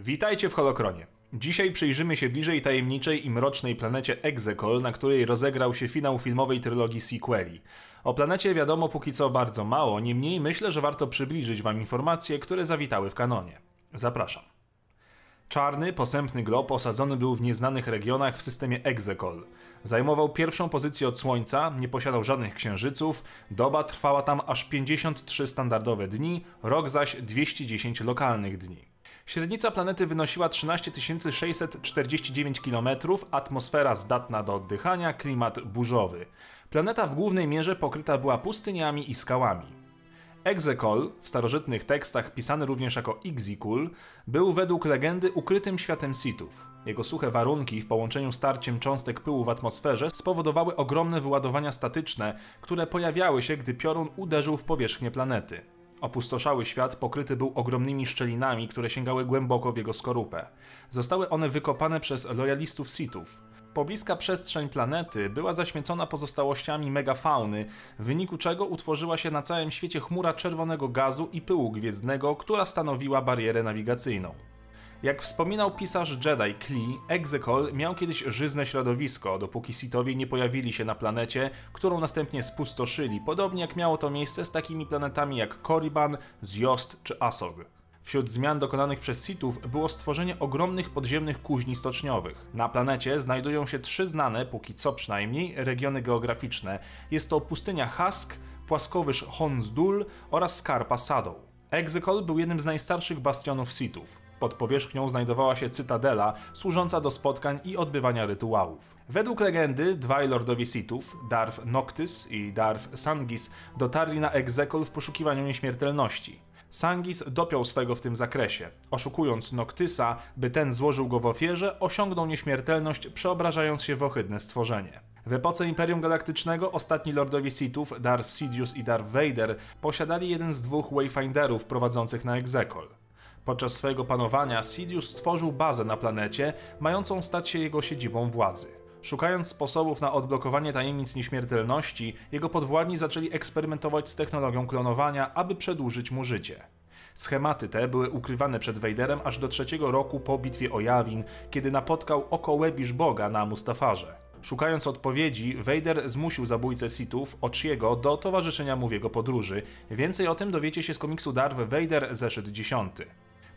Witajcie w Holokronie. Dzisiaj przyjrzymy się bliżej tajemniczej i mrocznej planecie Exekol, na której rozegrał się finał filmowej trylogii sequeli. O planecie wiadomo póki co bardzo mało, niemniej myślę, że warto przybliżyć wam informacje, które zawitały w kanonie. Zapraszam. Czarny, posępny glob osadzony był w nieznanych regionach w systemie Exekol. Zajmował pierwszą pozycję od Słońca, nie posiadał żadnych księżyców, doba trwała tam aż 53 standardowe dni, rok zaś 210 lokalnych dni. Średnica planety wynosiła 13 649 km, atmosfera zdatna do oddychania, klimat burzowy. Planeta w głównej mierze pokryta była pustyniami i skałami. Exekol, w starożytnych tekstach pisany również jako Ixikul, był według legendy ukrytym światem Sithów. Jego suche warunki w połączeniu z starciem cząstek pyłu w atmosferze spowodowały ogromne wyładowania statyczne, które pojawiały się, gdy piorun uderzył w powierzchnię planety. Opustoszały świat pokryty był ogromnymi szczelinami, które sięgały głęboko w jego skorupę. Zostały one wykopane przez lojalistów Sithów. Pobliska przestrzeń planety była zaśmiecona pozostałościami megafauny, w wyniku czego utworzyła się na całym świecie chmura czerwonego gazu i pyłu gwiezdnego, która stanowiła barierę nawigacyjną. Jak wspominał pisarz Jedi Klee, Exekol miał kiedyś żyzne środowisko, dopóki Sithowie nie pojawili się na planecie, którą następnie spustoszyli, podobnie jak miało to miejsce z takimi planetami jak Korriban, Zjost czy Asog. Wśród zmian dokonanych przez Sithów było stworzenie ogromnych podziemnych kuźni stoczniowych. Na planecie znajdują się trzy znane, póki co przynajmniej, regiony geograficzne. Jest to pustynia Hask, płaskowyż Honsdul oraz skarpa Sadow. Exekol był jednym z najstarszych bastionów Sithów. Pod powierzchnią znajdowała się cytadela, służąca do spotkań i odbywania rytuałów. Według legendy dwaj lordowie Sithów, Darth Noctis i Darth Sangis, dotarli na Exekol w poszukiwaniu nieśmiertelności. Sangis dopiął swego w tym zakresie. Oszukując Noctisa, by ten złożył go w ofierze, osiągnął nieśmiertelność, przeobrażając się w ohydne stworzenie. W epoce Imperium Galaktycznego ostatni lordowie Sithów, Darth Sidious i Darth Vader, posiadali jeden z dwóch Wayfinderów prowadzących na Exekol. Podczas swojego panowania Sidious stworzył bazę na planecie, mającą stać się jego siedzibą władzy. Szukając sposobów na odblokowanie tajemnic nieśmiertelności, jego podwładni zaczęli eksperymentować z technologią klonowania, aby przedłużyć mu życie. Schematy te były ukrywane przed Vaderem aż do trzeciego roku po bitwie o Yavin, kiedy napotkał oko Łebisz Boga na Mustafarze. Szukając odpowiedzi, Vader zmusił zabójcę Sithów, Ochiego, do towarzyszenia mu w jego podróży. Więcej o tym dowiecie się z komiksu Darth Vader zeszyt 10.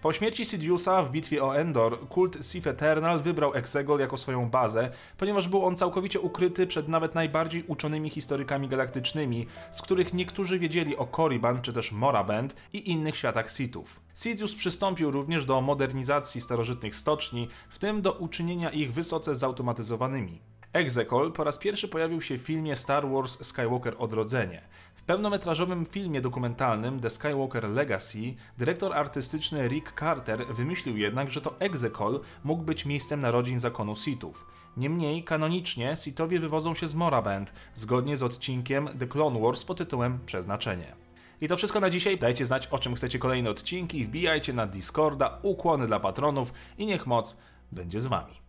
Po śmierci Sidiousa w bitwie o Endor, kult Sith Eternal wybrał Exegol jako swoją bazę, ponieważ był on całkowicie ukryty przed nawet najbardziej uczonymi historykami galaktycznymi, z których niektórzy wiedzieli o Korriban czy też Moraband i innych światach Sithów. Sidious przystąpił również do modernizacji starożytnych stoczni, w tym do uczynienia ich wysoce zautomatyzowanymi. Exekol po raz pierwszy pojawił się w filmie Star Wars Skywalker Odrodzenie. Pełnometrażowym filmie dokumentalnym The Skywalker Legacy dyrektor artystyczny Rick Carter wymyślił jednak, że to Exekol mógł być miejscem narodzin zakonu Sithów. Niemniej, kanonicznie Sithowie wywodzą się z Moraband, zgodnie z odcinkiem The Clone Wars pod tytułem Przeznaczenie. I to wszystko na dzisiaj. Dajcie znać, o czym chcecie kolejne odcinki, wbijajcie na Discorda, ukłony dla patronów i niech moc będzie z wami.